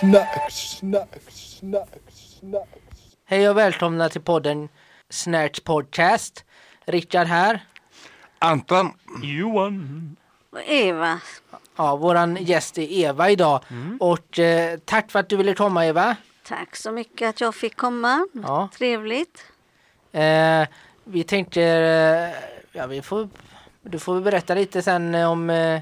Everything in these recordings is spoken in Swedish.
Snacks, snacks, snacks, snacks. Hej och välkomna till podden Snärts Podcast. Rickard här. Anton, Johan. Och Eva, Ja, våran gäst är Eva idag. Och eh, tack för att du ville komma Eva. tack så mycket att jag fick komma. Ja. Trevligt. Eh, vi tänkte, eh, ja vi får, du får berätta lite sen eh, om, eh,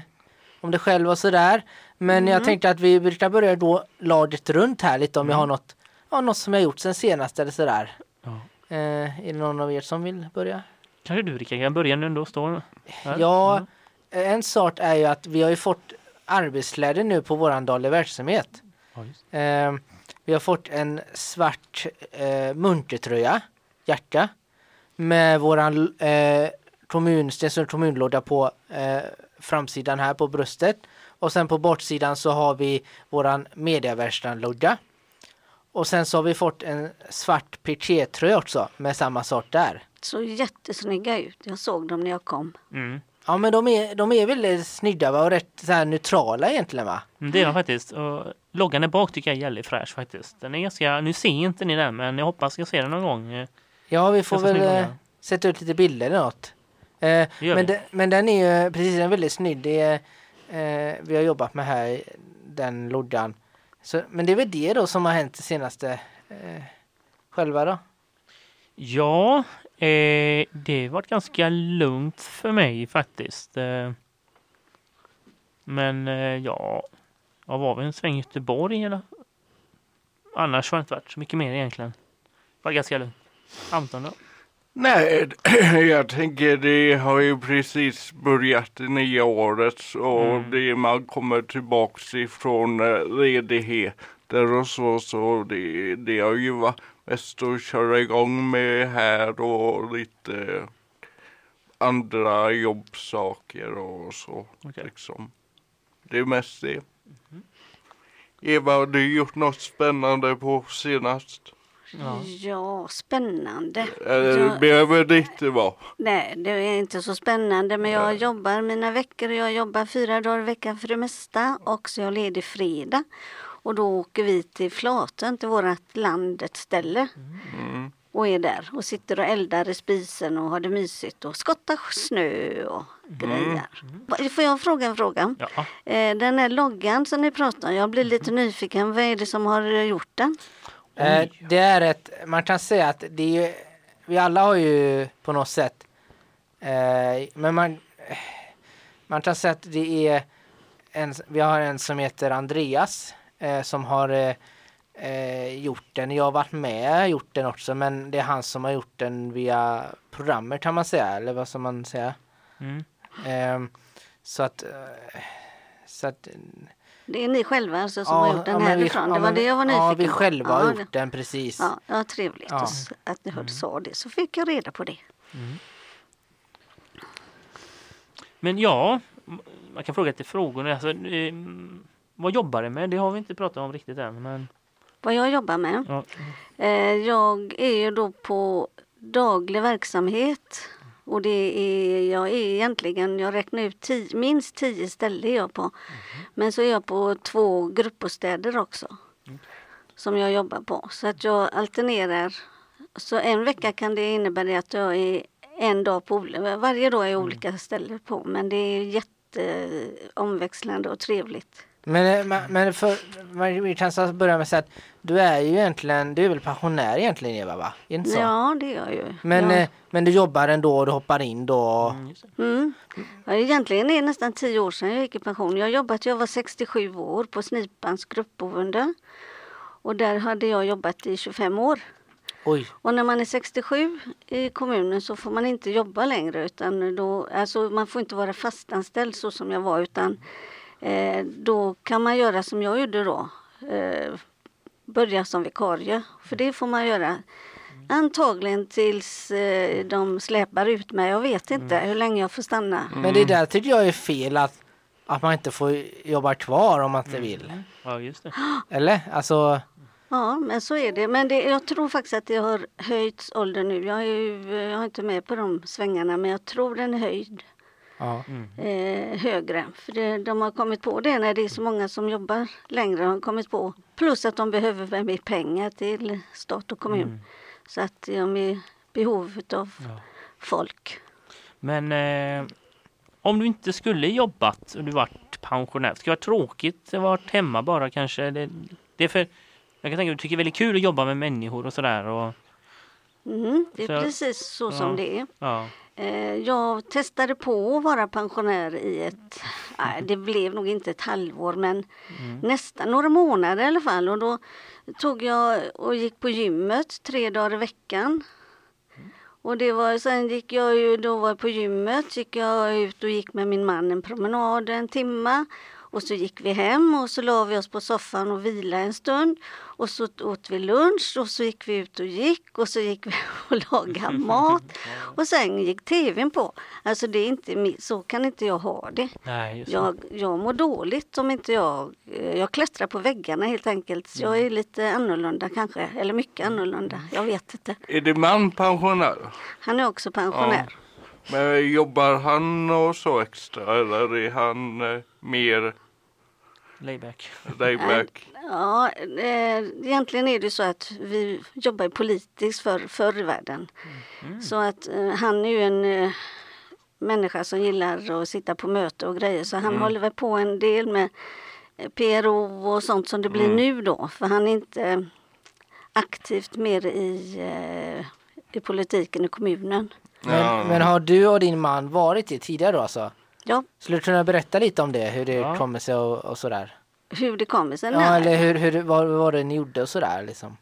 om dig själv och sådär. Men jag tänkte att vi brukar börja då laget runt här lite om jag har något, ja, något som jag gjort sen senast eller sådär. Ja. Eh, är det någon av er som vill börja? Kanske du Rickard kan börja nu då? Stå här. Ja, en sak är ju att vi har ju fått arbetskläder nu på våran daglig verksamhet. Ja. Eh, vi har fått en svart eh, muntertröja, hjärta, med våran eh, kommun, Stensund kommunlåda på eh, framsidan här på bröstet. Och sen på bortsidan så har vi våran mediaverkstad-logga. Och sen så har vi fått en svart pikétröja också med samma sort där. Så jättesnygga ut. Jag såg dem när jag kom. Mm. Ja men de är, de är väldigt snygga va? och rätt så här neutrala egentligen va? Mm, Det är de faktiskt. Och loggan där bak tycker jag är jävligt fräsch faktiskt. Den är ganska, nu ser inte ni den men jag hoppas jag ser den någon gång. Ja vi får väl eh, sätta ut lite bilder eller något. Eh, men, de, men den är ju precis, den är väldigt snygg. Det är, eh, vi har jobbat med här, den loddan. Så, men det är väl det då som har hänt det senaste eh, själva då? Ja, eh, det har varit ganska lugnt för mig faktiskt. Eh, men eh, ja, jag var väl en sväng i Göteborg eller? Annars har det inte varit så mycket mer egentligen. Det var ganska lugnt. Anton då? Nej, jag tänker det har ju precis börjat det nya året och Mm. det man kommer tillbaks ifrån eh, ledigheter och så, så det, det har ju varit mest att köra igång med här och lite andra jobbsaker och så Okej. liksom. Det är mest det. Eva, har du gjort något spännande på senast? Ja. Ja, spännande. Jag- behöver det inte vara? Nej, det är inte så spännande men jag jobbar mina veckor och jag jobbar fyra dagar i veckan för det mesta och så är jag ledig fredag. Och då åker vi till Flatön, till vårat landets ställe. Mm. Och är där och sitter och eldar i spisen och har det mysigt och skottar snö och grejer. Va- Får jag fråga en fråga? Ja. Eh, Den här loggan som ni pratar om, jag blir lite nyfiken. Vad är det som har gjort den? Eh, det är ett, man kan säga att det är ju, vi alla har ju på något sätt, eh, men man, man kan säga att det är en, vi har en som heter Andreas eh, som har eh, eh, gjort den. Jag har varit med och gjort den också men det är han som har gjort den via programmet kan man säga eller vad ska man säga. Mm. Eh, så att, så att Det är ni själva alltså som ja, har gjort den ja, vi- härifrån? ja, det var men det vi- jag var nyfiken Ja, vi på. själva har Ja, gjort den precis. Ja, ja trevligt att ni hörde sa det. Så fick jag reda på det. Men ja, man kan fråga till frågorna. Alltså, eh, vad jobbar du med? Det har vi inte pratat om riktigt än. Men, Vad jag jobbar med? ja. Eh, jag är ju då på daglig verksamhet. Och det är, jag är egentligen, jag räknar ut tio, minst tio ställen är jag på. Men så är jag på två gruppbostäder också. Som jag jobbar på. Så att jag alternerar. Så en vecka kan det innebära att jag är en dag på varje dag är jag olika ställen på. Men det är jätteomväxlande och trevligt. Men, eh, men för, vi kan börja med att säga att du är ju egentligen, du är väl pensionär egentligen Eva va? Inte så? Ja, det är jag ju. Men, ja. eh, men du jobbar ändå och du hoppar in då? Mm. Mm. Ja, egentligen är det nästan tio år sedan jag gick i pension. Jag har jobbat, jag var 67 år på Snipans gruppboende. Och där hade jag jobbat i 25 år. Oj, Och när man är 67 i kommunen så får man inte jobba längre utan då, alltså man får inte vara fastanställd så som jag var utan eh, då kan man göra som jag gjorde då. Eh, börja som vikarie, för det får man göra. Antagligen tills eh, de släpar ut mig. Jag vet inte hur länge jag får stanna. men det där tycker jag är fel att, att man inte får jobba kvar om man inte vill. Ja, just det. Eller? Alltså, Ja, men så är det. Men det, jag tror faktiskt att det har höjts ålder nu. Jag är, ju, jag är inte med på de svängarna, men jag tror den är höjd. Ja. eh, högre. För det, de har kommit på det när det är så många som jobbar längre. De har kommit på plus att de behöver mer pengar till stat och kommun. Mm. Så att de är i behov av Ja. folk. Men eh, om du inte skulle jobbat och du varit pensionär, skulle det vara tråkigt att vara hemma bara kanske? Det, det är för, jag kan tänka att du tycker det är väldigt kul att jobba med människor och sådär. Och, Mm, det är Så- precis så som ja. det är. ja. Eh, Jag testade på att vara pensionär i ett, nej, det blev nog inte ett halvår men nästan några månader i alla fall. Och då tog jag och gick på gymmet tre dagar i veckan. Och det var, sen gick jag ju, då var jag på gymmet, gick jag ut och gick med min man en promenad en timma. Och så gick vi hem och så la vi oss på soffan och vila en stund. Och så åt vi lunch och så gick vi ut och gick och så gick vi och lagade mat. Och sen gick tvn på. Alltså det är inte, så kan inte jag ha det. Nej. Jag, jag mår dåligt om inte jag... eh, Jag klättrar på väggarna helt enkelt. Jag är lite annorlunda kanske, eller mycket annorlunda. Jag vet inte. Är din man pensionär? Han är också pensionär. Men jobbar han och så extra eller är han eh, mer Layback. layback? Ja, eh, egentligen är det så att vi jobbar politiskt för förr i världen. Så att eh, han är ju en eh, människa som gillar att sitta på möte och grejer. Så han håller väl på en del med PRO och sånt som det blir nu då. För han är inte aktivt mer i, i politiken i kommunen. Men, Ja. men har du och din man varit det tidigare då alltså? Ja, Skulle du kunna berätta lite om det, hur det Ja. kommer sig och, och sådär? hur det kommer sig. Ja, eller hur, hur, vad var det ni gjorde och sådär liksom?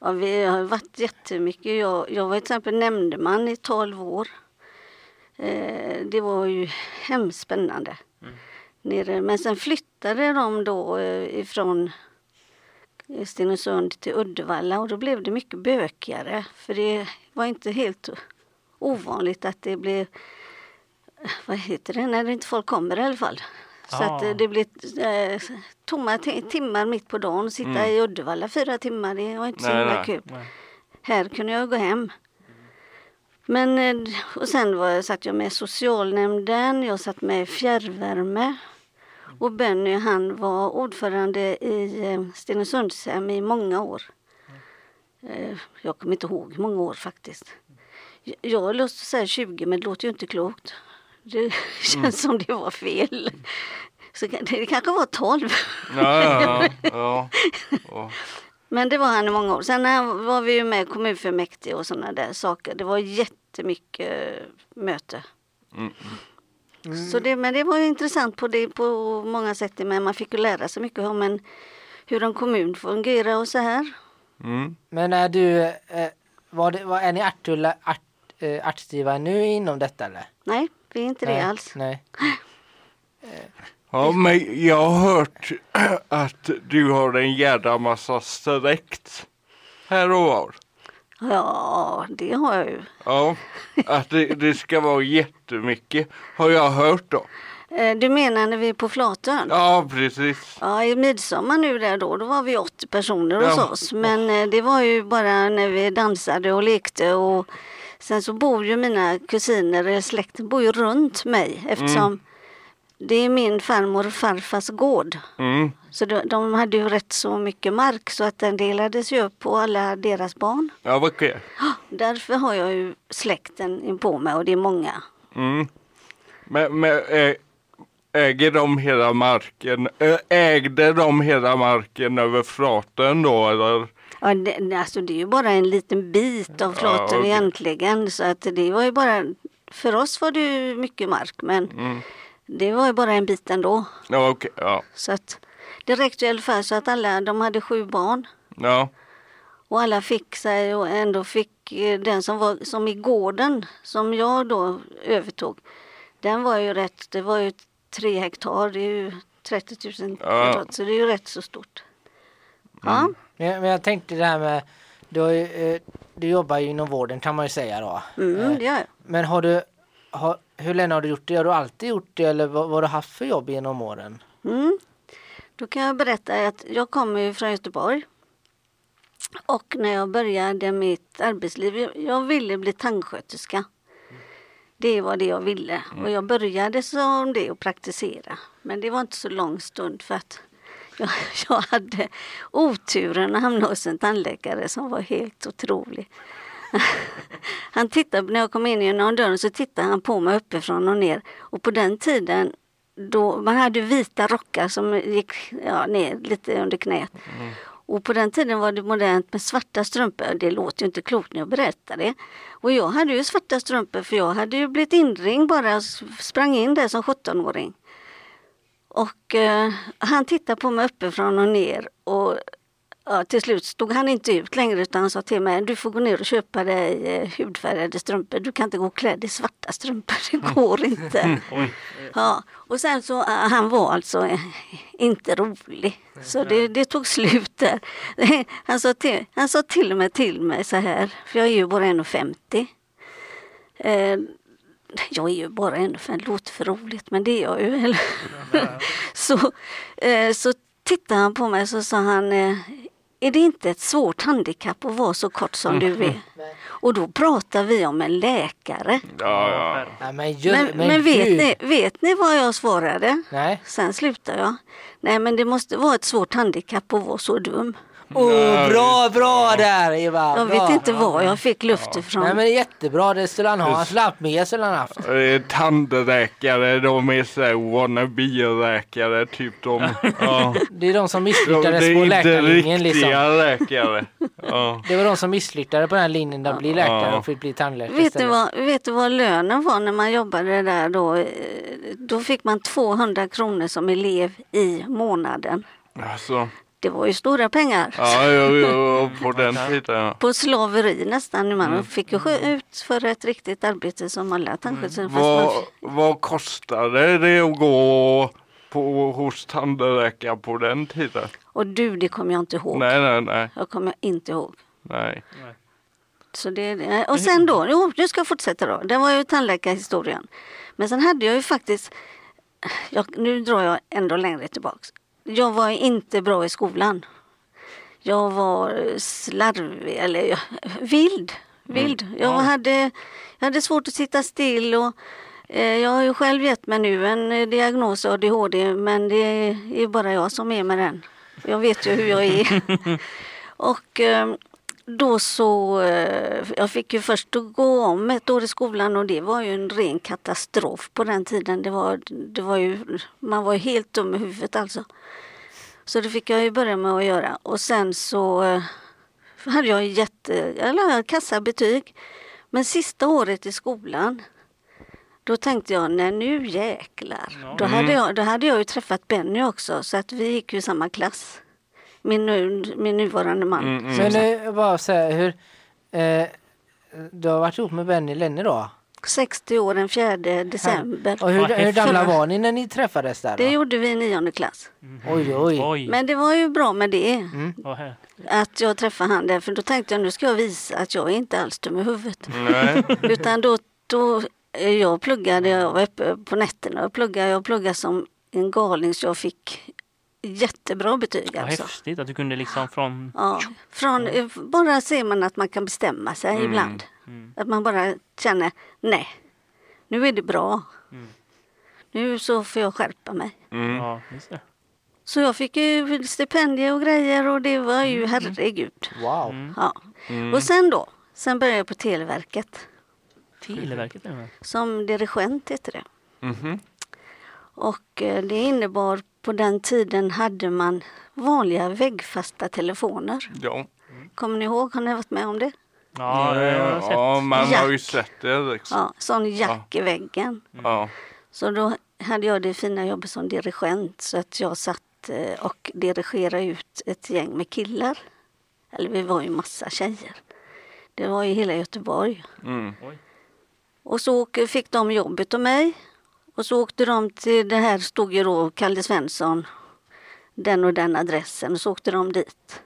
Ja, vi har varit jättemycket. Jag, jag var till exempel nämndeman i 12 år. Eh, det var ju hemskt spännande. Nere. Men sen flyttade de då eh, ifrån Stenungsund till Uddevalla och då blev det mycket bökigare. För det var inte helt ovanligt att det blev, vad heter det, när inte folk kommer i alla fall. Så Ah. att eh, det blev eh, tomma ti- timmar mitt på dagen. Sitta i Uddevalla fyra timmar, det var inte så Nej, himla kul. Nej. Här kunde jag gå hem. Men, eh, och sen var, satt jag med socialnämnden, jag satt med fjärrvärme. Och Benny han var ordförande i eh, Stenungsundshem i många år. Eh, Jag kommer inte ihåg många år faktiskt. Jag- Jag har lust att säga 20 men det låter ju inte klokt. Det känns som det var fel. Så kan- det kanske var 12. Ja, ja, ja. ja. Men det var han i många år. Sen var vi ju med i kommunfullmäktige och sådana där saker. Det var jättemycket möte. Mm. Så det, men det var ju intressant på, det, på många sätt. Men man fick ju lära sig mycket om en, hur en kommun fungerar och så här. Mm. Men är du, eh, var det, var, är ni aktuella, art, eh, nu inom detta eller? Nej, vi är inte nej, det alls. Nej. Ja, men jag har hört att du har en jädra massa sträckt här och var. Ja, det har jag ju. Ja, att det, det ska vara jättemycket har jag hört då. Eh, Du menar när vi är på Flatön? Ja, precis. Ja, i midsommar nu där då, då var vi 80 personer hos Ja. oss. Men eh, det var ju bara när vi dansade och lekte och sen så bor ju mina kusiner, eller släkten bor ju runt mig eftersom det är min farmor och farfars gård. Mm. Så de, de hade ju rätt så mycket mark så att den delades ju upp på alla deras barn. Ja, vad okej. Därför har jag ju släkten in på mig och det är många. Mm. Men, men äger de hela marken? Ägde de hela marken över Flatön då eller? Ja, det, alltså det är ju bara en liten bit av Flatön okej. egentligen. Så att det var ju bara, för oss var det ju mycket mark men Mm. det var ju bara en bit ändå. Ja, okej. Ja. Så att det räckte i alla fall så att alla, de hade sju barn. Ja. Och alla fick sig och ändå fick eh, den som var som i gården som jag då övertog. Den var ju rätt, det var ju tre hektar, det är ju 30 000 kvadrat, så det är ju rätt så stort. Ja, Men, jag- men jag tänkte det här med, du, har ju, eh, du jobbar ju inom vården kan man ju säga då. mm, det gör jag. Men har du, har, hur länge har du gjort det? Har du alltid gjort det eller vad, vad har du haft för jobb genom åren? Mm. Då kan jag berätta att jag kommer från Göteborg. Och när jag började mitt arbetsliv, jag- jag ville bli tandsköterska. Det var det jag ville. Och jag började som det och praktisera. Men det var inte så lång stund för att Jag, hade oturen att hamna hos en tandläkare som var helt otrolig. Han tittade, när jag kom in genom dörren så tittade han på mig uppifrån och ner. Och på den tiden, då, man hade vita rockar som gick ja, ner lite under knät. Och på den tiden var det modernt med svarta strumpor. Det låter ju inte klokt när jag berättar det. Och jag hade ju svarta strumpor för jag hade ju blivit inringd bara sprang in där som 17-åring. Och eh, han tittade på mig uppifrån och ner och ja, till slut stod han inte ut längre utan han sa till mig du får gå ner och köpa dig eh, hudfärgade strumpor. Du kan inte gå klädd i svarta strumpor, det går inte. Ja, och sen så, eh, han var alltså eh, inte rolig. Så det, det tog slut där. Han sa, till, han sa till och med till mig så här, för jag är ju bara 1,50. Jag är ju bara 1,50, det låter för roligt men det är jag ju. Eller? så, eh, så tittade han på mig och så sa han, eh, är det inte ett svårt handikapp att vara så kort som du är? Och då pratar vi om en läkare. Ja, ja. Men, ju, Men, men, vet, ni, vet ni vad jag svarade? Nej. Sen slutade jag. Nej men det måste vara ett svårt handikapp att vara så dum. Oh, bra, bra där Eva! Jag vet inte var jag fick luft ifrån. Nej men jättebra, det skulle han ha. Haft med skulle han haft. Tandläkare, de är såhär wannabe-läkare, typ de. Ja. Det är de som De, det misslyckades är på inte läkarlinjen riktiga liksom. läkare. Ja. Det var de som misslyckades på den här linjen där bli läkare Ja. och fick bli tandläkare Vet du, vad, vet du vad lönen var när man jobbade där då? Eh, Då fick man 200 kronor som elev i månaden. Alltså, Det var ju stora pengar. ja, jo, jo, på den tiden. ja. På slaveri nästan. Man Mm. fick ju skö- utföra ett riktigt arbete som alla tandsköterskor. fast Vad, man- vad kostade det att gå på, hos tandläkare på den tiden? Och du, det kommer jag inte ihåg. Nej, nej, nej. Jag kommer inte ihåg. nej. Så det, det- och sen då, jo, nu ska jag fortsätta då. Det var ju tandläkarhistorien. Men sen hade jag ju faktiskt, jag, nu drar jag ändå längre tillbaks. Jag var inte bra i skolan. Jag var slarvig, eller vild. vild. Jag, hade, jag hade svårt att sitta still och eh, jag har ju själv gett mig nu en eh, diagnos ADHD men det är bara jag som är med den. Jag vet ju hur jag är. och eh, då så, eh, jag fick ju först att gå om ett år i skolan och det var ju en ren katastrof på den tiden. Det var, det var ju, man var ju helt dum i huvudet alltså. Så det fick jag ju börja med att göra och sen så eh, hade jag jätte, eller kassabetyg. Men sista året i skolan då tänkte jag, nej nu jäklar. Då, hade jag, då hade jag ju träffat Benny också så att vi gick ju i samma klass. Min, nu, min nuvarande man. Mm, mm. Men nu bara säga hur... Eh, du har varit ihop med Benny länge då? 60 år den 4 december. Och hur, hur gamla var ni när ni träffades där Det då? gjorde vi i nionde klass. Oj, oj. Oj. Men det var ju bra med det. Här. Att jag träffade han där. För då tänkte jag nu ska jag visa att jag är inte alls dum i huvudet. Nej. Utan då, då eh, jag pluggade, jag var uppe på nätterna och pluggade. Jag pluggade som en galning så jag fick jättebra betyg Vad alltså. häftigt att du kunde liksom från... Ja, från, eh, bara ser man att man kan bestämma sig Mm. ibland. Att man bara känner, nej, nu är det bra. Nu så får jag skärpa mig. Mm. Ja, just det. Så jag fick ju stipendier och grejer och det var ju herregud. Wow. Ja. Och sen då, sen började jag på Televerket. Televerket. Som dirigent heter det. Mhm. Och eh, det innebar på den tiden hade man vanliga väggfasta telefoner. Ja. Kommer ni ihåg? Har ni varit med om det? Ja, det har jag sett. ja, man har ju Jack. sett det liksom. Ja, sån jack i väggen. Ja. Så då hade jag det fina jobbet som dirigent så att jag satt eh, och dirigerade ut ett gäng med killar. Eller vi var ju massa tjejer. Det var ju hela Göteborg. Mm. Och så fick de jobbet av mig. Och så åkte de till, det här stod ju då Kalle Svensson, den och den adressen. Och så åkte de dit.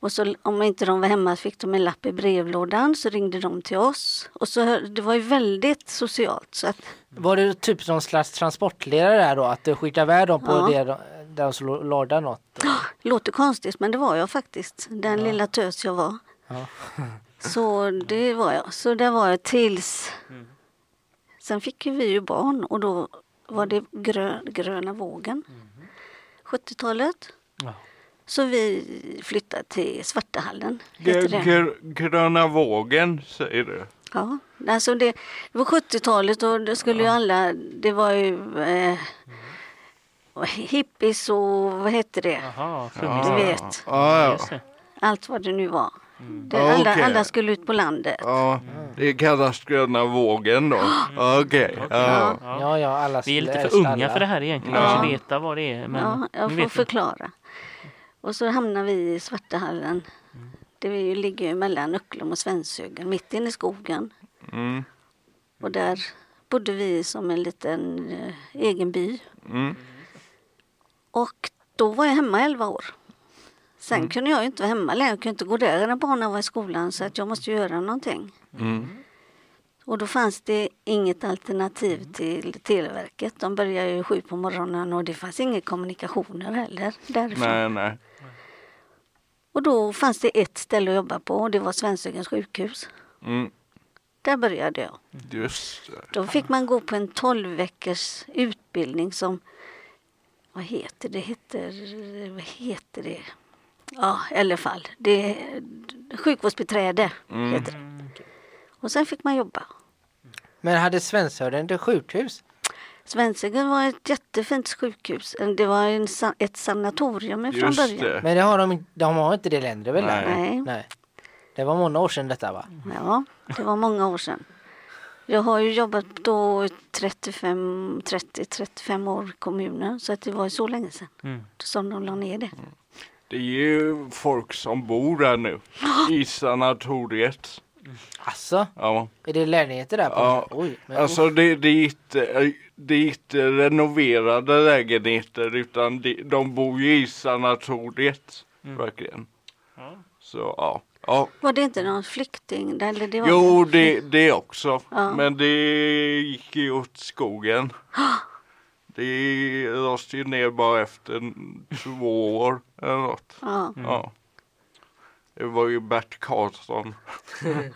Och så om inte de var hemma fick de en lapp i brevlådan så ringde de till oss. Och så, det var ju väldigt socialt. Så att, Var du typ någon slags transportledare där då? Att du skickade iväg dem på Ja. det där de skulle låda något? låter konstigt men det var jag faktiskt. Den lilla tös jag var. Ja. Så det var jag. Så det var jag tills... Sen fick vi ju barn och då var det grö, gröna vågen. 70-talet. Ja. Så vi flyttade till Svartahallen. Gr- gröna vågen säger du. Ja, alltså det, det var 70-talet och det skulle ju alla, det var ju eh, hippies och vad hette det? Jaha, Du vet, Ja, ja. Allt vad det nu var. Det, Ja, alla, okej. alla skulle ut på landet. ja. Det kallas gröna vågen då. Okej. Ja. Ja. Ja, ja, alla Vi är lite för unga alla. för det här egentligen. Ja. Kanske veta vad det är. Men ja, jag får förklara. Och så hamnar vi i Svartahallen. Det ligger ju mellan Ucklum och Svenshögen, mitt inne i skogen. Mm. Och där bodde vi som en liten eh, egen by. Mm. Och då var jag hemma 11 år. Sen kunde jag inte vara hemma längre. Jag kunde inte gå där när barnen var i skolan så att jag måste göra någonting. Mm. Och då fanns det inget alternativ till Televerket. De började ju sju på morgonen och det fanns inga kommunikationer heller därifrån. Nej, nej. Och då fanns det ett ställe att jobba på och det var Svenshögens sjukhus. Mm. Där började jag. Just. Då fick man gå på en 12 veckors utbildning som, vad heter det, heter, vad heter det? Ja, i alla fall. Det, sjukvårdsbiträde Mm. heter det. Och sen fick man jobba. Men hade Svenshögen det sjukhus? Svenshögen var ett jättefint sjukhus. Det var en, ett sanatorium från början. det. Men det har de, de har inte det längre väl? Nej. Nej. Nej. Det var många år sedan detta va? Ja, det var många år sedan. Jag har ju jobbat då 35, 30-35 år i kommunen så att det var ju så länge sedan Mm. som de la ner det. Det är ju folk som bor där nu. I sanatoriet. Alltså, Ja. är det lägenheter där? På? Ja. Oj, men, Alltså det, det, är inte, det är inte renoverade lägenheter utan de, de bor ju i sanatoriet. Verkligen. Ja. Så ja. ja. Var det inte någon flykting? Eller det var Jo det, det också. Ja. Men det gick ju åt skogen. Det lades ju ner bara efter två år eller något. Ja, Ja. Det var ju Bert Karlsson.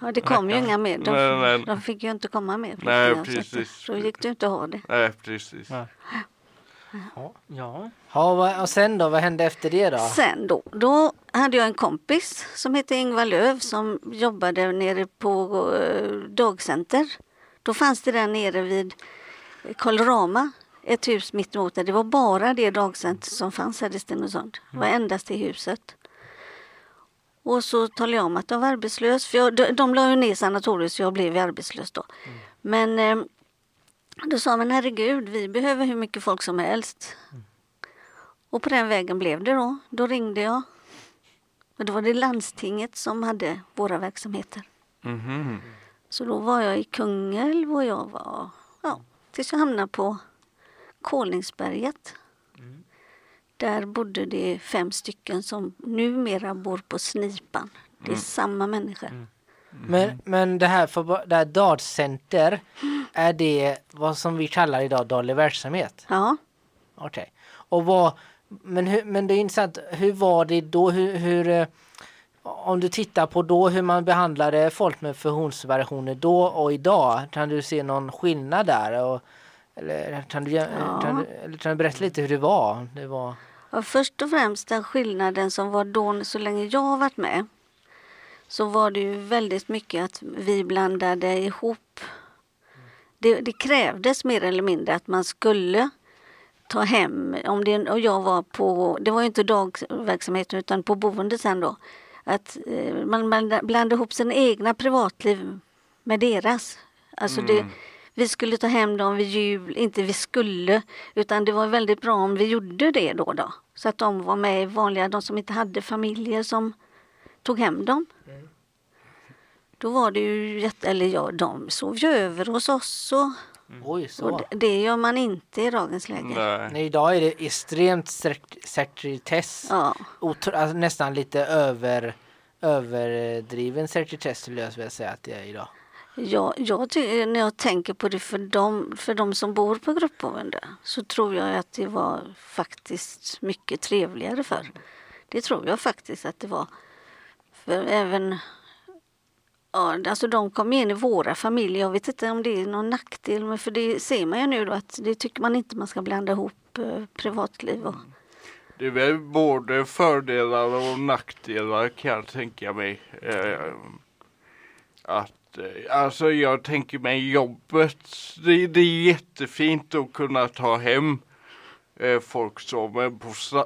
ja, det kom ju inga mer. De, Nej, nej. de fick ju inte komma med. Nej, precis. Så gick det inte att ha det. Nej precis. Ja. Ja. ja, och sen då? Vad hände efter det då? Sen då, då hade jag en kompis som hette Ingvar Löv som jobbade nere på eh, dagcenter. Då fanns det där nere vid Kolrama ett hus mittemot där. Det var bara det dagcenter som fanns här i Stenungsund. Det var endast det huset. Och så talade jag om att jag var arbetslös. För jag, de, de la ju ner sanatoriet så jag blev arbetslös då. Men eh, då sa man herregud, vi behöver hur mycket folk som helst. Och på den vägen blev det då. Då ringde jag. Och då var det landstinget som hade våra verksamheter. Mhm. Så då var jag i Kungälv och jag var, ja, tills jag hamnade på Kolningsberget. Där bodde det fem stycken som numera bor på Snipan. Det är samma människor. Men, men det här, för, det här dagcenter, är det vad som vi kallar idag daglig verksamhet? Ja, Okej. Och vad, men, hur, men det är intressant, hur var det då? Hur, hur, eh, om du tittar på då hur man behandlade folk med funktionsvariationer då och idag, kan du se någon skillnad där? Och, eller, kan du, Ja. kan, du, eller kan du berätta lite hur det var? Det var och först och främst den skillnaden som var då så länge jag har varit med. Så var det ju väldigt mycket att vi blandade ihop. Det, det krävdes mer eller mindre att man skulle ta hem, om det, och jag var på, det var ju inte dagverksamheten utan på boendet sen då. Att eh, man blandade, ihop sina egna privatliv med deras. Alltså det, vi skulle ta hem dem vid jul, inte vi skulle, utan det var väldigt bra om vi gjorde det då. då. Så att de var med i vanliga, de som inte hade familjer som tog hem dem. Då var det ju jätte, eller ja, de sov ju över hos oss och, oj så. och det, gör man inte i dagens läge. Nej. Nej, idag är det extremt sek- sekretess. Ja, alltså nästan lite över, överdriven sekretess skulle jag vilja säga att det är idag. Ja, jag ty- när jag tänker på det för dem, för de som bor på gruppboende så tror jag att det var faktiskt mycket trevligare för. Det tror jag faktiskt att det var. För även Ja, alltså de kom in i våra familjer. Jag vet inte om det är någon nackdel, men för det ser man ju nu då att det tycker man inte man ska blanda ihop eh, privatliv och... det är väl både fördelar och nackdelar kan jag tänka mig. Eh, att, alltså jag tänker mig jobbet, det, det är jättefint att kunna ta hem eh, folk som är på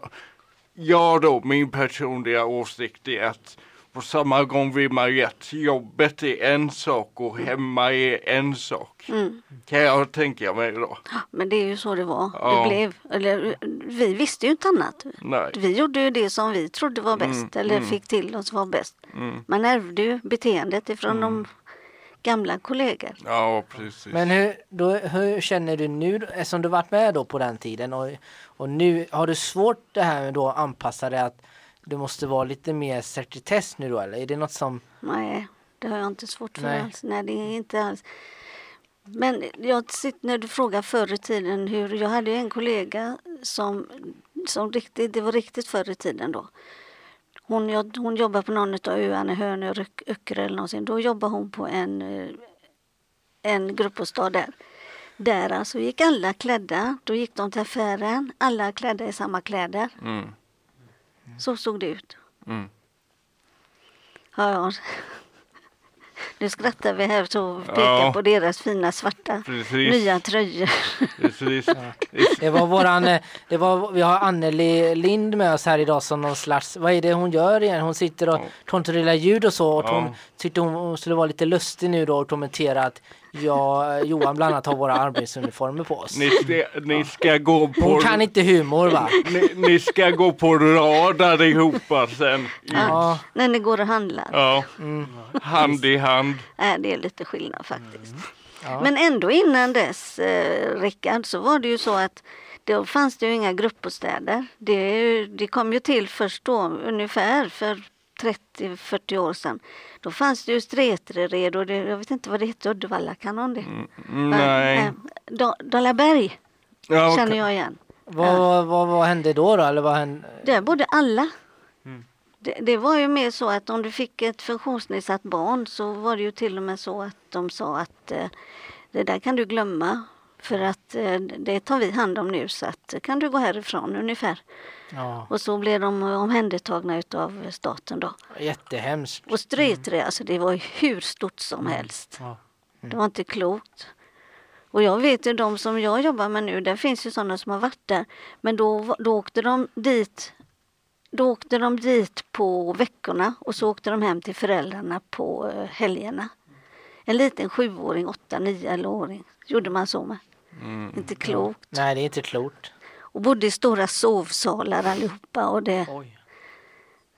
Ja då, min personliga åsikt är att på samma gång vill man ju att jobbet är en sak och hemma är en sak. Mm. Kan jag tänka mig då. Men det är ju så det var. Ja. Det blev. Eller, vi visste ju inte annat. Nej. Vi gjorde ju det som vi trodde var bäst Mm, eller mm. fick till oss var bäst. Mm. Man ärvde ju beteendet ifrån de gamla kollegor. Ja, precis. Men hur, då, hur känner du nu, eftersom du varit med då på den tiden och, och nu, har du svårt det här med då att anpassa dig att du måste vara lite mer sekretess nu då eller? Är det något som, Nej, det har jag inte svårt för Nej. alls. Nej, det är inte alls. Men jag sitter när du frågar förr i tiden hur, jag hade ju en kollega som, som riktigt, det var riktigt förr i tiden då. Hon, hon jobbar på någon av öarna, Hönö, Öckerö eller någonsin. Då jobbar hon på en, eh, en gruppbostad där. Där alltså gick alla klädda, då gick de till affären, alla klädda i samma kläder. Mm. Så såg det ut. Mm. Ja, ja. Nu skrattar vi här så pekar Ja. på deras fina svarta Precis. nya tröjor. Precis. det var våran, eh, det var, vi har Anneli Lind med oss här idag som någon slags, vad är det hon gör igen? Hon sitter och kontrollerar ljud och så och Ja. hon tyckte hon skulle vara lite lustig nu då och kommentera att jag, Johan bland annat har våra arbetsuniformer på oss. Ni ska, ni ska gå på... Hon kan inte humor va? Ni, ni ska gå på rad allihopa sen. Ja, När ni går och handlar. Ja, mm, hand i hand. Äh, det är lite skillnad faktiskt. ja. Men ändå innan dess, eh, Rickard, så var det ju så att då fanns det ju inga gruppbostäder. Det, det kom ju till först då, ungefär för 30-40 år sedan. Då fanns det ju Strätrered och det, jag vet inte vad det hette, Uddevalla, kan någon det? Nej. Eh, Da- Dalaberg Ja, okej. känner jag igen. Vad, vad, vad hände då då? Eller vad hände? Där bodde alla. Mm. Det, det var ju mer så att om du fick ett funktionsnedsatt barn så var det ju till och med så att de sa att eh, det där kan du glömma för att eh, det tar vi hand om nu så att kan du gå härifrån ungefär. Ja, Och så blev de omhändertagna utav staten då. jättehemskt. Och Strätre, alltså det var hur stort som helst. Ja. Det var inte klokt. Och jag vet ju de som jag jobbar med nu, där finns ju sådana som har varit där. Men då, då åkte de dit då åkte de dit på veckorna och så åkte de hem till föräldrarna på eh, helgerna. En liten sjuåring, åtta, nio eller åring gjorde man så med. Mm. Inte klokt. Nej, det är inte klokt. Och bodde i stora sovsalar allihopa och det, Oj.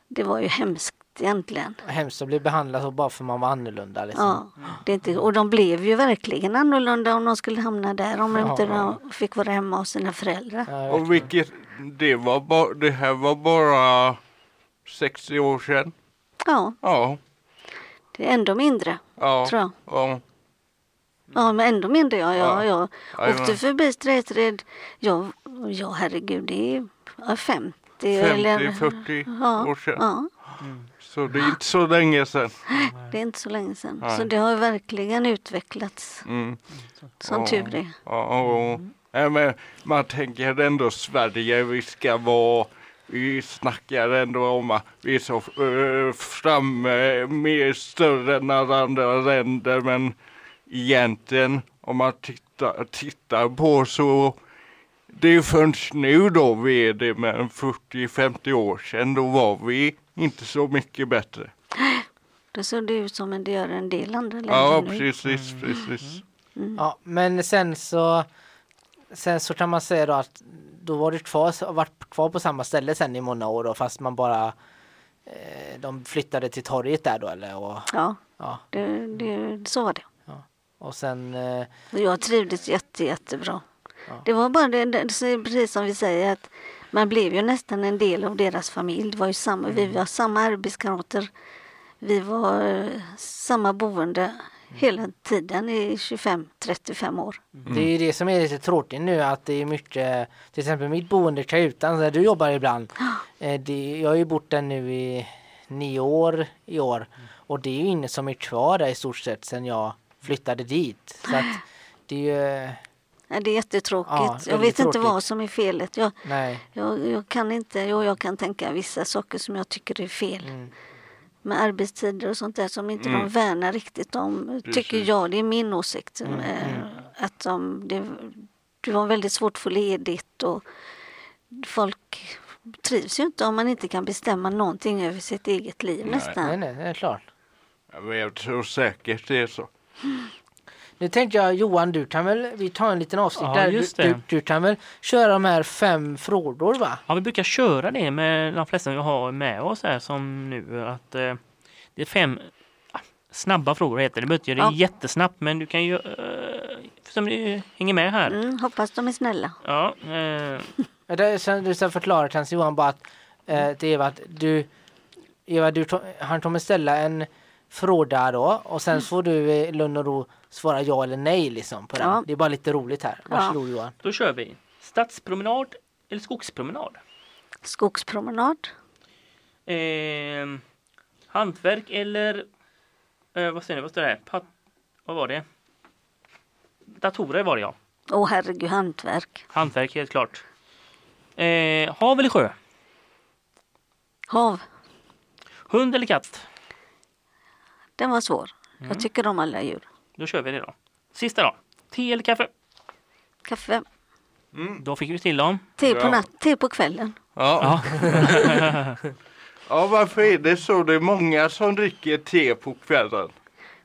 det var ju hemskt egentligen. Hemskt att bli behandlad så bara för man var annorlunda. Liksom. Ja, det är inte, och de blev ju verkligen annorlunda om de skulle hamna där om Ja. inte de fick vara hemma hos sina föräldrar. Ja, Och vilket, det var bara, det här var bara 60 år sedan. Ja, Ja, det är ändå mindre ja, tror jag. ja. Ja, men ändå mindre. Ja, ja, Ja. jag åkte förbi Strätred. Ja, ja, herregud, det är ja, 50, eller... 50-40 Ja, år sedan. ja, Så det är inte så länge sedan. det är inte så länge sedan. Nej. Så det har verkligen utvecklats, Mm. som Ja. tur är. Ja, och, ja, men man tänker ändå Sverige, vi ska vara vi snackar ändå om att vi är så uh, framme, mer större än alla andra länder men egentligen om man tittar, tittar på så det är först nu då vi är det men 40-50 år sedan då var vi inte så mycket bättre. Då såg det ut som en det gör en del andra länder Ja nu. precis, precis. Ja, men sen så Sen så kan man säga då att då var du kvar, varit kvar på samma ställe sen i många år då, fast man bara eh, De flyttade till torget där då eller? Och, Ja, ja, det, det, så var det. Och sen eh, jag trivdes jätte, jättebra. Ja. Det var bara det, det, precis som vi säger att man blev ju nästan en del av deras familj. Det var ju samma, Vi var samma arbetskamrater. Vi var eh, samma boende hela tiden i 25-35 år. Det är ju det som är lite tråkigt nu att det är mycket Till exempel mitt boende Kajutan där du jobbar ibland eh, det, Jag har ju bott där nu i nio år i år och det är ju ingen som är kvar där i stort sett sen jag flyttade dit så att det är ju Nej, det är jättetråkigt. Ja, jag vet inte tråkigt. vad som är felet. Jag, Nej. jag, jag kan inte, jo, jag kan tänka vissa saker som jag tycker är fel. Mm. Med arbetstider och sånt där som inte de värnar riktigt om. Tycker Precis. jag, det är min åsikt. Mm, eh, Att de, det, du har väldigt svårt att få ledigt och folk trivs ju inte om man inte kan bestämma någonting över sitt eget liv nästan. Nej, nej, det är klart. Jag tror säkert det är så. Nu tänkte jag Johan, du kan väl, vi tar en liten avsnitt Ja, där. just du, du, du kan väl köra de här fem frågor va? Ja, vi brukar köra det med de flesta vi har med oss här som nu att eh, det är fem ah, snabba frågor heter det. Det behöver inte göra det jättesnabbt men du kan ju eh, som du hänger med här. Mm, hoppas de är snälla. Ja, eh, det- Sen du ska förklara till Hans Johan bara att, eh, till Eva att du, Eva, du, han kommer ställa en fråga då och sen får du i lugn och ro svara ja eller nej liksom på den. Ja. Det är bara lite roligt här. Varsågod Johan. då kör vi. Stadspromenad eller skogspromenad? Skogspromenad. Eh, hantverk eller eh, vad säger ni, vad står det här? Pat, vad var det? Datorer var det ja. Åh herregud, hantverk. Hantverk helt klart. Eh, hav eller sjö? Hav. Hund eller katt? Den var svår. Mm. Jag tycker om alla djur. Då kör vi det då. Sista då. Te eller kaffe? Kaffe. Då fick vi till dem. Te på Ja. natt, te på kvällen. Ja. ja, varför är det så? Det är många som dricker te på kvällen.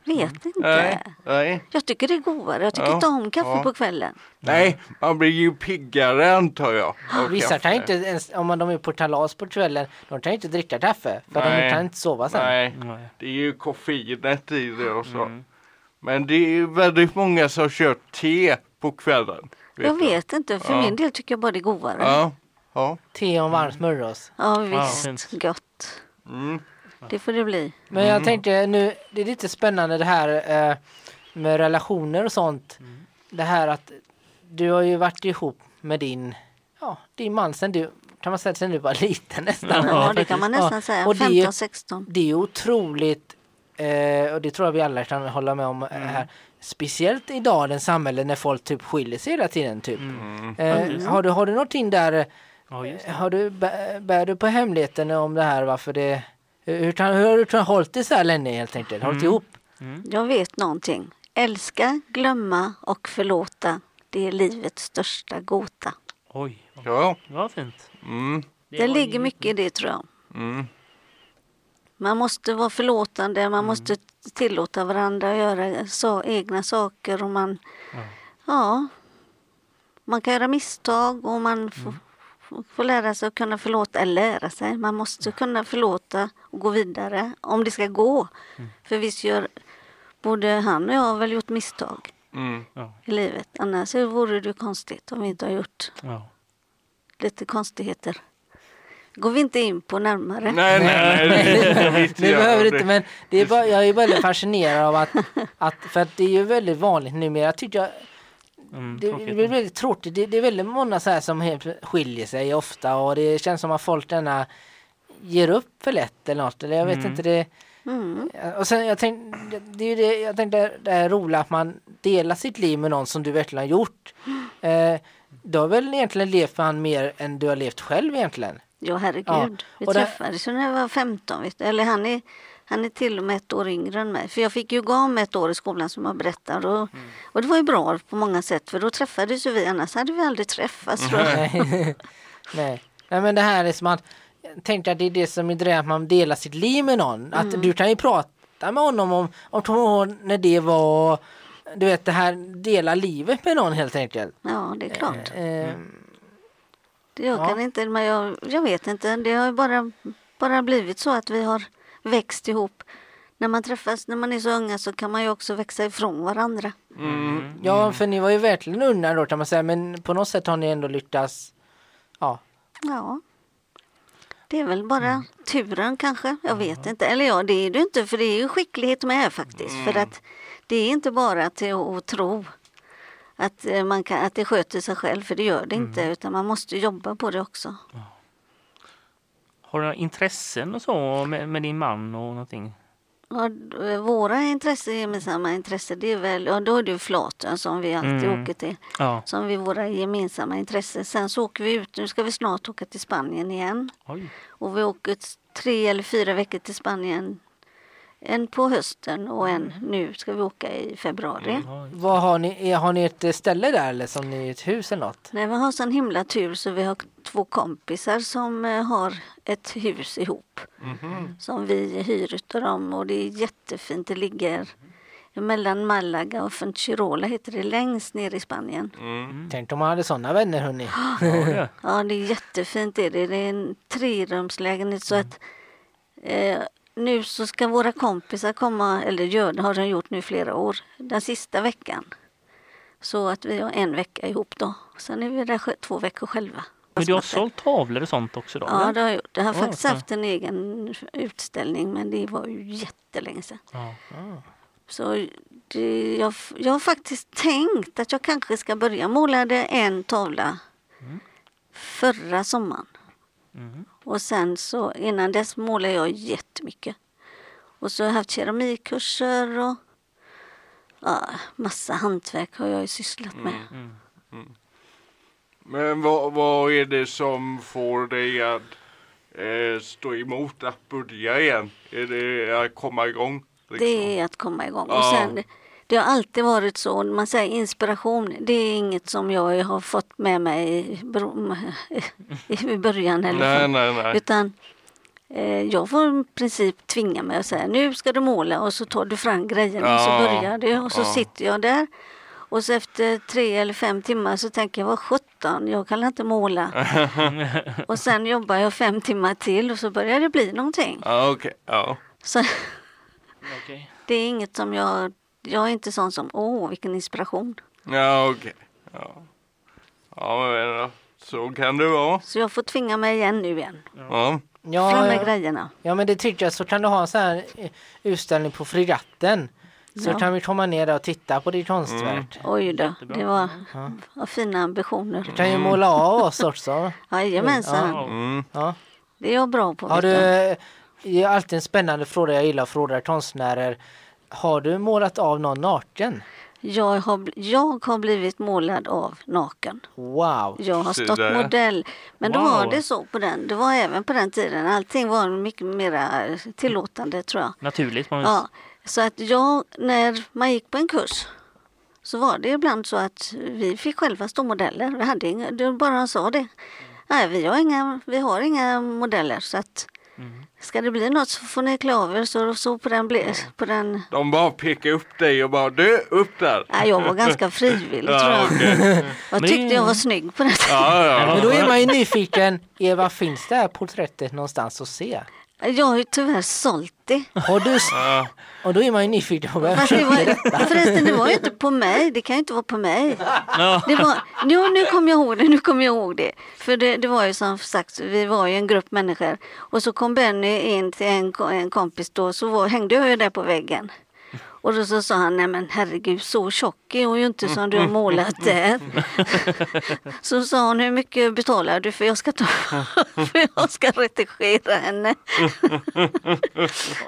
Vet inte. Nej, nej, Jag tycker det är godare. Jag tycker Ja, inte om kaffe ja. på kvällen. nej, man blir ju piggare antar jag. av Vissa kaffe. kan inte ens, om man- de är på kalas på kvällen, de kan inte dricka kaffe för de Nej. kan inte sova sen. Nej, Nej. det är ju koffeinet i det och så. Mm. Men det är väldigt många som kör te på kvällen. Jag vet inte. För Ja. min del tycker jag bara det är godare. Ja, Ja, ja. Te och varm smörgås. visst. fint. Gott. Mm. Det får det bli. Men jag tänkte nu, det är lite spännande det här eh, med relationer och sånt. Det här att du har ju varit ihop med din, ja, din man sen du, kan man säga sen du var liten nästan. Ja, det kan man nästan Ja, säga. och det är ju- 15-16. Det är otroligt, eh, och det tror jag vi alla kan hålla med om eh, här. Speciellt i dagens samhälle när folk typ skiljer sig hela tiden typ. Eh, har, du, har du någonting där, det. har du, bär, bär du på hemligheten om det här varför det, hur, hur, kan- hur har du hållit det så här länge helt enkelt? Hållit ihop? Jag vet någonting. Älska, glömma och förlåta. Det är livets största gåta. Oj, Ja. vad fint. Mm. Det, var ligger mycket i det tror jag. Mm. Man måste vara förlåtande, man måste tillåta varandra att göra så, egna saker och man, ja. man kan göra misstag och man får, får- får lära sig att kunna förlåta, eller lära sig, man måste kunna förlåta och gå vidare om det ska gå. För visst gör både han och jag har väl gjort misstag Mm. i livet, annars vore det ju konstigt om vi inte har gjort Ja. lite konstigheter. går vi inte in på närmare. Nej, nej, nej. inte Det behöver inte men det är bara, jag är väldigt fascinerad av att, att, för att det är ju väldigt vanligt numera tycker jag, Mm, det, det blir väldigt tråkigt. Det, det är väldigt många så här som helt skiljer sig ofta och det känns som att folk denna ger upp för lätt eller något. Eller jag vet Mm. inte det. Mm. Och sen jag tänkte, det, är ju det, jag tänkte det är roligt att man delar sitt liv med någon som du verkligen har gjort. Eh, du har väl egentligen levt med han mer än du har levt själv egentligen? Ja, herregud. Ja, Vi och träffades ju när jag var 15. Vet du. Eller han är, han är till och med ett år yngre än mig. För jag fick ju gå om ett år i skolan som jag berättar. Och, och det var ju bra på många sätt. För då träffades ju vi. Annars hade vi aldrig träffats. tror jag. Nej. Nej. Nej men det här är som att jag tänkte att det är det som är det att man delar sitt liv med någon. Att du kan ju prata med honom om, om när det var du vet det här dela livet med någon helt enkelt. Ja, det är klart. Eh, Det jag Ja. kan inte, men jag, jag vet inte. Det har ju bara, bara blivit så att vi har växt ihop. När man träffas när man är så unga så kan man ju också växa ifrån varandra. Mm. ja för ni var ju verkligen unga då kan man säga men på något sätt har ni ändå lyckats ja. Ja. Det är väl bara turen kanske. Jag vet inte. Eller ja, det är det inte. För det är ju skicklighet med faktiskt. För att det är inte bara till att tro att, eh, man kan, att det sköter sig själv. För det gör det inte. Utan man måste jobba på det också. Har du några intressen och så med, med din man och någonting? Ja, våra intresse, gemensamma intresse, det är väl, ja då är det ju Flatön som vi alltid Mm. åker till. Ja. Som är våra gemensamma intresse. Sen så åker vi ut, nu ska vi snart åka till Spanien igen. Oj. Och vi åker tre eller fyra veckor till Spanien. En på hösten och en nu ska vi åka i februari. Vad har ni? är- Har ni ett ställe där eller som ni ett hus eller något? Nej, vi har sån himla tur så vi har två kompisar som eh, har ett hus ihop. Som vi hyr utav dem och det är jättefint. Det ligger mellan Malaga och Fuengirola heter det längst ner i Spanien. Tänk om man hade sådana vänner hörni. Ja, det. Ja, det är jättefint. Det är, det. det är en trerumslägenhet så att eh, nu så ska våra kompisar komma, eller gör, det har de gjort nu flera år, den sista veckan. Så att vi har en vecka ihop då. Sen är vi där två veckor själva. Men du har sålt tavlor och sånt också då? Ja, eller? det har jag gjort. Jag har Ja, faktiskt haft en egen utställning men det var ju jättelänge sedan. Ja. Så det, jag, jag har faktiskt tänkt att jag kanske ska börja. Jag målade en tavla förra sommaren. Mm. Och sen så innan dess målade jag jättemycket. Och så har jag haft keramikkurser och ja, massa hantverk har jag ju sysslat med. Men vad, vad är det som får dig att eh, stå emot att börja igen? Är det att komma igång? Liksom? Det är att komma igång. Och Ja. Det har alltid varit så, man säger inspiration, det är inget som jag har fått med mig i, början. Eller Nej, så. nej, nej. Utan eh, jag får i princip tvinga mig att säga nu ska du måla och så tar du fram grejerna och så Ja, börjar du och så ja. sitter jag där. Och så efter tre eller fem timmar så tänker jag vad sjutton, jag kan inte måla. och sen jobbar jag fem timmar till och så börjar det bli någonting. Ja, okej. Ja. Så Okej. det är inget som jag, jag är inte sån som åh vilken inspiration. Ja, okej. Ja. ja, men då, så kan det vara. Så jag får tvinga mig igen nu igen. Ja. Fram Ja, med ja, grejerna. ja men det tycker jag så kan du ha en sån här eh, utställning på Fregatten. Så Ja. kan vi komma ner där och titta på ditt konstverk. Oj då, det var, var fina ambitioner. Du kan ju måla av oss också. Jajamensan, Ja. Mm. Ja. det är jag bra på. Har du, det är alltid en spännande fråga jag gillar att fråga konstnärer. Har du målat av någon naken? Jag har, jag har blivit målad av naken. Wow! Jag har stått modell. Men då Wow. var det så på den. Det var även på den tiden. Allting var mycket mer tillåtande tror jag. Naturligt. Man Ja, så att jag, när man gick på en kurs så var det ibland så att vi fick själva stå modeller. Vi hade inga, det bara sa det. Nej, vi har inga, vi har inga modeller så att ska det bli något så får ni klä av er. Så, så på den, ble, på den De bara pekar upp dig och bara du, upp där. nej, jag var ganska frivillig tror Ja, jag. Jag tyckte det- jag var snygg på tiden. ja, ja. Men då är man ju nyfiken. Eva, finns det här porträttet någonstans att se? Jag har ju tyvärr sålt det. Har du... Ja. Och då är man ju nyfiken på Fast det var, förresten, det var ju inte på mig. Det kan ju inte vara på mig. Ja. Det var, jo, nu kommer jag ihåg det. Nu kommer jag ihåg det. För det, det var ju som sagt, vi var ju en grupp människor. Och så kom Benny in till en, en kompis då, så var, hängde jag ju där på väggen. Och då så sa han, nej men herregud så tjock är hon ju inte som du har målat där. så sa hon, hur mycket betalar du för jag ska, ta, för jag ska redigera henne?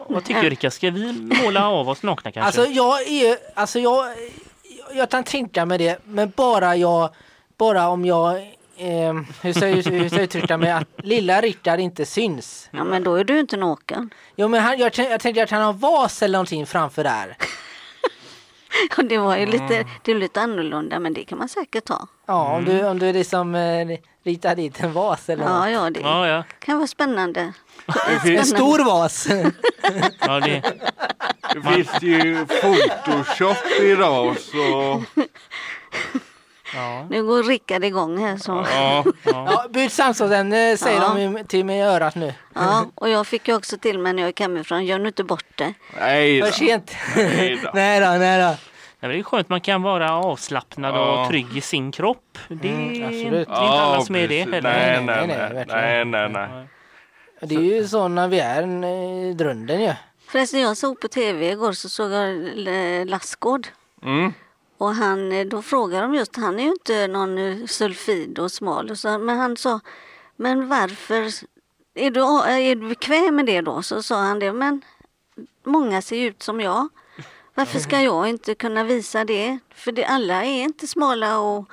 Vad tycker du Rickard? Ska vi måla av oss nakna kanske? Alltså jag är alltså jag, jag kan tänka mig det, men bara jag, bara om jag, eh, hur ska jag, hur ska jag uttrycka mig, att lilla Rickard inte syns. Ja men då är du inte naken. Jo men han, jag, jag tänkte att han har vas eller någonting framför där. Ja, det var ju lite, det är lite annorlunda men det kan man säkert ta. Ja, om du, om du liksom eh, ritar dit en vas eller Ja, något. ja, det Ja, ja. kan vara spännande. En stor vas. ja det, Det finns ju Photoshop idag så ja. Nu går Rickard igång här. Så. ja. ja, byt samtalsämne säger Ja. de till mig i örat nu. Ja, och jag fick ju också till mig när jag gick hemifrån, gör nu inte bort det. Nej då. För sent. Nej då. nej då, nej då. Ja, det är skönt man kan vara avslappnad Ja. och trygg i sin kropp. Det är Mm, inte absolut. alla som är det heller. Nej, Nej, nej, nej, nej, nej, nej. Det är ju så när vi är en, i drunden ju. Förresten, jag såg på tv igår så såg jag eh, Lassgård. Mm. Och han, eh, då frågade de just, han är ju inte någon eh, sulfid och smal. Och så, men han sa, men varför, är du, är du bekväm med det då? Så sa han det, men många ser ut som jag. Varför ska jag inte kunna visa det? För det, alla är inte smala och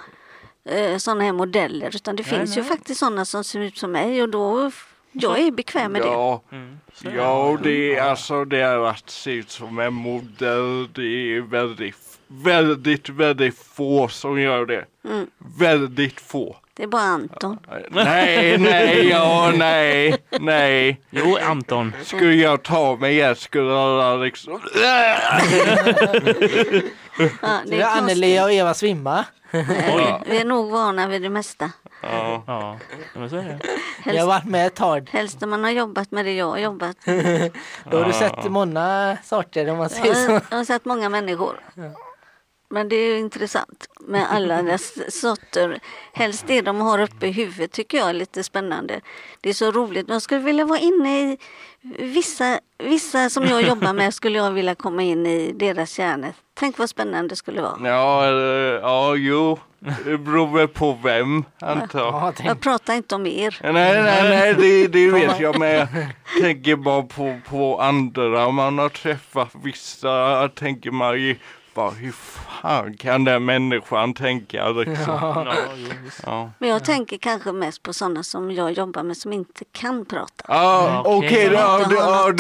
eh, sådana här modeller utan det Nej, finns ju nej. faktiskt sådana som ser ut som mig och då jag är bekväm med det. Ja, Mm. Det. ja och det är alltså det är att se ut som en modell. Det är väldigt, väldigt, väldigt få som gör det. Mm. Väldigt få. Det är bara Anton. Nej, nej, ja, nej, nej. Jo, Anton. Skulle jag ta mig igen skulle alla liksom... Ja, Det är Anneli och Eva svimma. Vi är nog vana vid det mesta. Ja. Ja, men så är det. Jag har varit med ett tag. Helst när man har jobbat med det jag har jobbat. Då har du sett många sorter om man säger så. jag har sett många människor. Men det är ju intressant med alla dess sorter. Helst det de har uppe i huvudet tycker jag är lite spännande. Det är så roligt. Jag skulle vilja vara inne i vissa, vissa som jag jobbar med skulle jag vilja komma in i deras hjärnor. Tänk vad spännande det skulle vara. Ja, eller, ja, jo. Det beror väl på vem, antar jag. Jag pratar inte om er. Nej, nej, nej, det, det vet jag, men jag tänker bara på, på andra man har träffat. Vissa tänker man ju bara, hur fan kan den människan tänka liksom? Ja. Ja, Men jag tänker kanske mest på sådana som jag jobbar med som inte kan prata. ja Okej. ja.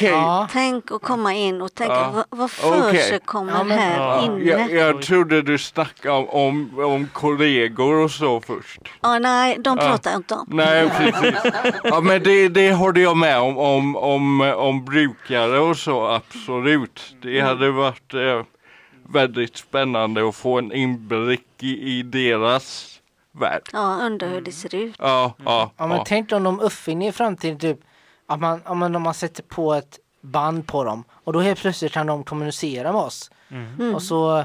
Ja. Tänk att komma in och tänka, Ja. vad, vad Ja, men- här Ja. inne? Jag, jag trodde du snackade om, om, om kollegor och så först. Ja, nej, de pratar jag inte om. Nej, precis. Ja, men det, det håller jag med om, om, om, om brukare och så, absolut. Det hade varit eh, väldigt spännande att få en inblick i, i deras värld. Ja, undrar hur det ser ut. Ja, ja, ja, men ja. tänk om de uppfinner i framtiden typ att man, om man, om man sätter på ett band på dem och då helt plötsligt kan de kommunicera med oss. Mm. Och så,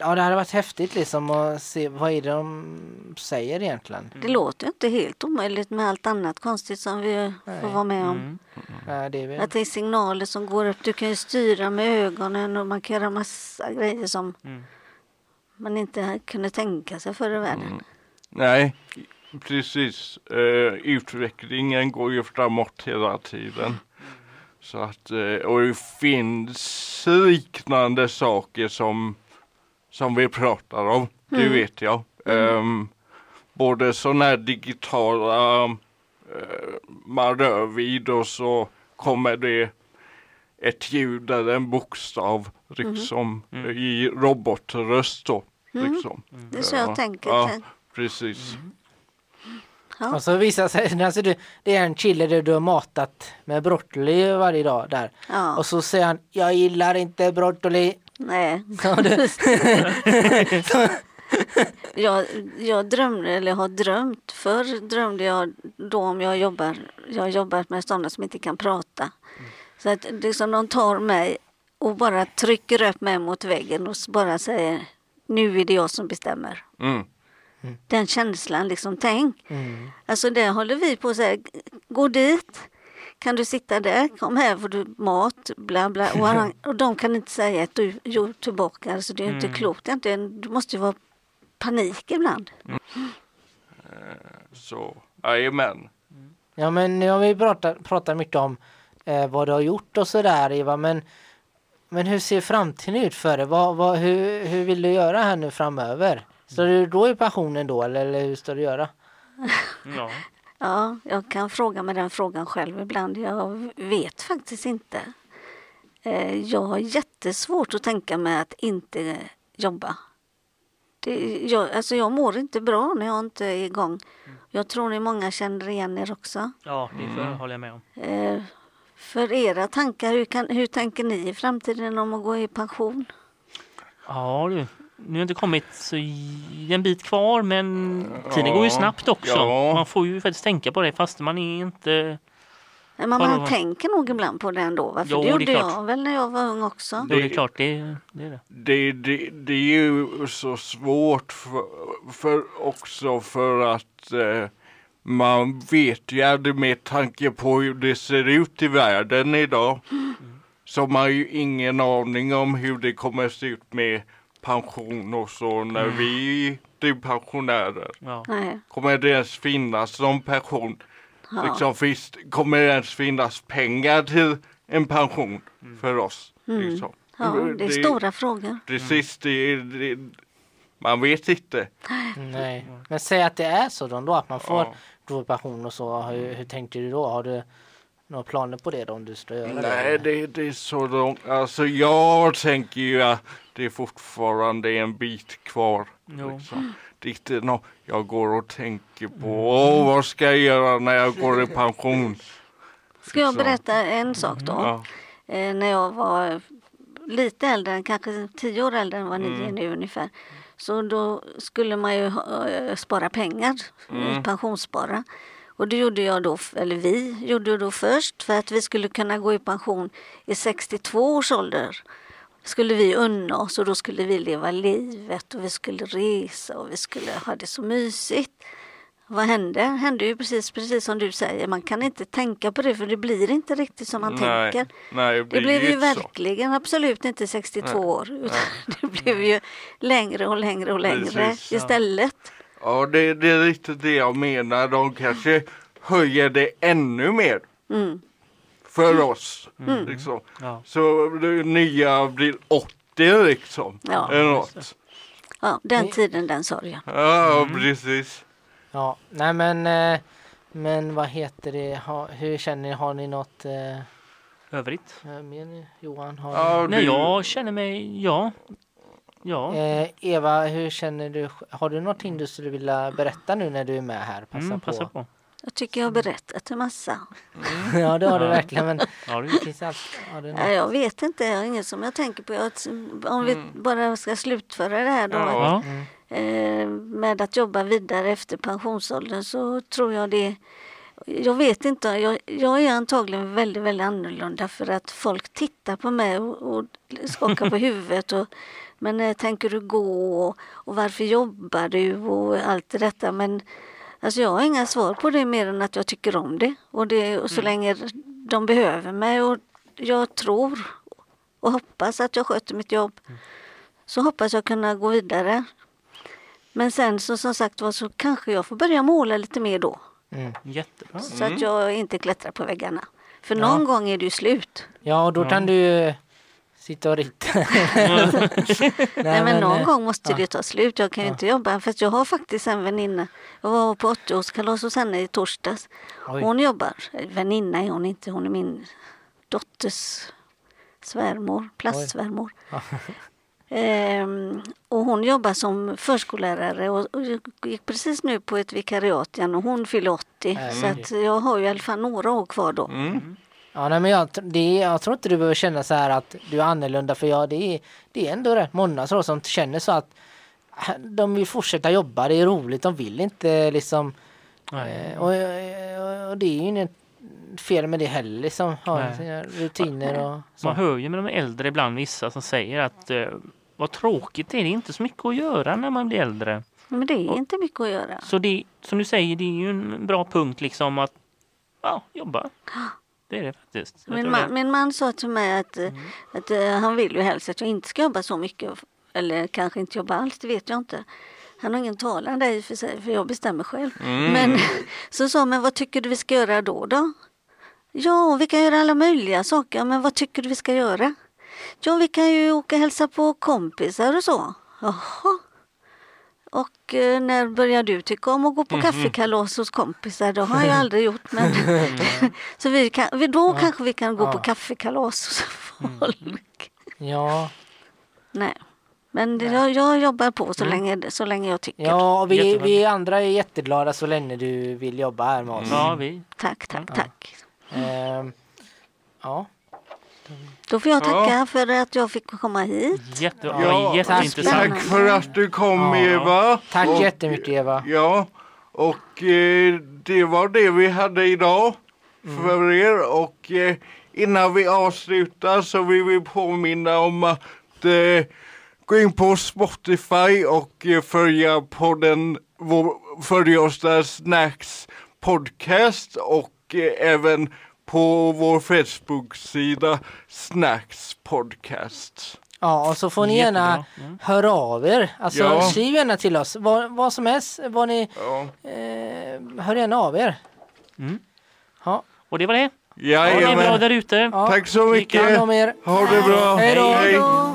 ja det hade varit häftigt liksom att se vad är det de säger egentligen. Det låter inte helt omöjligt med allt annat konstigt som vi får vara med om. Mm. Ja, det är väl, Att det är signaler som går upp. Du kan ju styra med ögonen och man kan göra massa grejer som Mm. man inte kunde tänka sig förr i världen. Nej, precis. Eh, utvecklingen går ju framåt hela tiden. Så att, eh, och det finns liknande saker som, som vi pratar om. Det vet jag. Um, både sådana här digitala uh, man rör vid och så kommer det ett ljud eller en bokstav liksom i robotröst då. Liksom. Det är så jag Ja, tänker. Ja, precis. Ja. Och så visar sig, alltså det, det är en kille där du har matat med broccoli varje dag där. Ja. Och så säger han, jag gillar inte broccoli. Nej. Jag, jag drömde, eller har drömt, förr drömde jag då om jag jobbar, jag har jobbat med sådana som inte kan prata. Så att det är som de tar mig och bara trycker upp mig mot väggen och bara säger nu är det jag som bestämmer. Mm. Den känslan, liksom tänk. mm. Alltså det håller vi på att säga, gå dit, kan du sitta där, kom här får du mat, bla bla. Och, han, och de kan inte säga att du gör tillbaka, alltså det är inte klokt. Det är inte, du måste ju vara panik ibland. Så, jajamän. Ja men nu har vi pratat, pratat mycket om eh, vad du har gjort och sådär Eva men, men hur ser framtiden ut för dig? Vad, vad, hur, hur vill du göra här nu framöver? Står du då i passionen då eller, eller hur ska du göra? Ja. Ja, jag kan fråga mig den frågan själv ibland. Jag vet faktiskt inte. Eh, Jag har jättesvårt att tänka mig att inte jobba. Det, jag, alltså jag mår inte bra när jag inte är igång. Jag tror ni många känner igen er också. ja, det får, håller jag med om. Eh, För era tankar, hur, kan, hur tänker ni i framtiden om att gå i pension? Ja du, nu har inte kommit så en bit kvar men tiden går ju Ja, snabbt också. ja. Man får ju faktiskt tänka på det fast man är inte... Men man Vadå? tänker nog ibland på det ändå. Va? För Jo, det det är gjorde klart. jag väl när jag var ung också. Jo, det är klart, det, det är det. Det, det, det är ju så svårt för, för också för att eh, man vet ju aldrig med tanke på hur det ser ut i världen idag. Så man har ju ingen aning om hur det kommer se ut med pension och så när vi blir pensionärer. Ja. Kommer det ens finnas någon pension? Ja. Liksom, finns, kommer det ens finnas pengar till en pension för oss. Mm. Liksom. Ja, det är stora frågor. Precis, det, det, man vet inte. Nej. Men säg att det är så då, att man får Ja. pension och så. Hur, hur tänkte du då? Har du några planer på det då om du ska göra det? Nej, det, det är så långt. Alltså jag tänker ju att det är fortfarande en bit kvar. Liksom. Det är inte nå jag går och tänker på. Åh, vad ska jag göra när jag går i pension? Ska jag Så. berätta en sak då? Ja. Eh, när jag var lite äldre, kanske tio år äldre än vad ni är nu ungefär. Så då skulle man ju ha, eh, spara pengar, mm. pensionsspara. Och det gjorde jag då, eller vi gjorde då först för att vi skulle kunna gå i pension i 62 års ålder. Skulle vi unna oss och då skulle vi leva livet och vi skulle resa och vi skulle ha det så mysigt. Vad hände? hände ju precis, precis som du säger. Man kan inte tänka på det för det blir inte riktigt som man Nej, tänker. nej, det Det blir blev ju ju så. verkligen absolut inte 62 år. Utan det blev ju längre och längre och längre Precis, istället. Ja, det, det är lite det jag menar. De kanske höjer det ännu mer Mm. för oss. Liksom. Ja. Så det nya blir 80 liksom. Ja. Eller något. Ja, den Ni- tiden, den sorgen. Ja, precis. Ja, nej men, eh, men vad heter det? Hur känner ni? Har ni något eh, Övrigt? mer Johan? Har Ja, Nej, det- jag känner mig, ja. Ja. Eh, Eva, hur känner du? Har du någonting du skulle vilja berätta nu när du är med här? Passa Mm, på. passa på. Jag tycker jag har berättat en massa. ja, det har du verkligen. Men Ja, det allt. Har du Ja, något? jag vet inte, jag har inget som jag tänker på. Jag, om vi bara ska slutföra det här då. Ja. ja. eh, med att jobba vidare efter pensionsåldern så tror jag det jag vet inte, jag, jag är antagligen väldigt, väldigt annorlunda för att folk tittar på mig och, och skakar på huvudet. Och, men när tänker du gå och, och varför jobbar du och allt detta. Men alltså jag har inga svar på det mer än att jag tycker om det. Och, det, och så länge de behöver mig och jag tror och hoppas att jag sköter mitt jobb så hoppas jag kunna gå vidare. Men sen så som sagt var så kanske jag får börja måla lite mer då. Mm. Jättebra. Så att jag inte klättrar på väggarna. För någon gång är det ju slut. Ja, och då kan du sitta och rita. Nej, men någon gång måste det ju ta slut. Jag kan ju inte jobba. För jag har faktiskt en väninna. Jag var på 80-årskalas hos henne i torsdags. Oj. Hon jobbar. Väninna är hon inte. Hon är min dotters svärmor. Plastsvärmor. Ehm, och hon jobbar som förskollärare och, och gick precis nu på ett vikariat igen och hon fyller 80. Äh, så att jag har ju i alla fall några år kvar då. Mm. Ja, nej, men jag, det, jag tror inte du behöver känna så här att du är annorlunda för jag, det, är, det är ändå rätt många så som känner så att de vill fortsätta jobba, det är roligt, de vill inte liksom Nej. eh, och, och, och det är ju inget fel med det heller liksom, ha rutiner och så. Man hör ju med de äldre ibland vissa som säger att eh, vad tråkigt det är, det är inte så mycket att göra när man blir äldre. Men det är inte mycket att göra. Så det, som du säger, det är ju en bra punkt liksom att ja, jobba. Det är det faktiskt. Min man, det. min man sa till mig att, eh, att eh, han vill ju helst att jag inte ska jobba så mycket. Eller kanske inte jobba alls, det vet jag inte. Han har ingen talan där i och för sig, för jag bestämmer själv. Men så sa han, men vad tycker du vi ska göra då då? Ja, vi kan göra alla möjliga saker, men vad tycker du vi ska göra? Ja, vi kan ju åka och hälsa på kompisar och så. Jaha. Och eh, när börjar du tycka om att gå på kaffekalas hos kompisar? Det har jag aldrig gjort. Men så vi kan, vi, då kanske vi kan gå på Ja. kaffekalas hos folk. Ja, Nej. Men det, jag, jag jobbar på så, länge, så länge jag tycker. ja och vi, Jättebra. vi andra är jätteglada så länge du vill jobba här med oss. Ja, vi. Tack, tack, tack. Ehm, ja. Då får jag tacka Ja. för att jag fick komma hit. Jätte, Ja, jätteintressant. Tack för att du kom Ja. Eva. Tack Och- jättemycket Eva. Ja, och eh, det var det vi hade idag för er. Och eh, innan vi avslutar så vill vi påminna om att eh, gå in på Spotify och eh, följa podden, vår, följa oss där Snacks podcast och eh, även på vår Facebook-sida Snacks podcast. Ja, och så får ni gärna Jättebra. Mm. höra av er. Alltså Ja. skriv gärna till oss. Vad, vad som helst. Vad ni, Ja. eh, hör gärna av er. Mm. Ja, Och det var det. Ha det bra där ute. Ja. Tack så mycket. Ha det bra. Hej då. Hej då.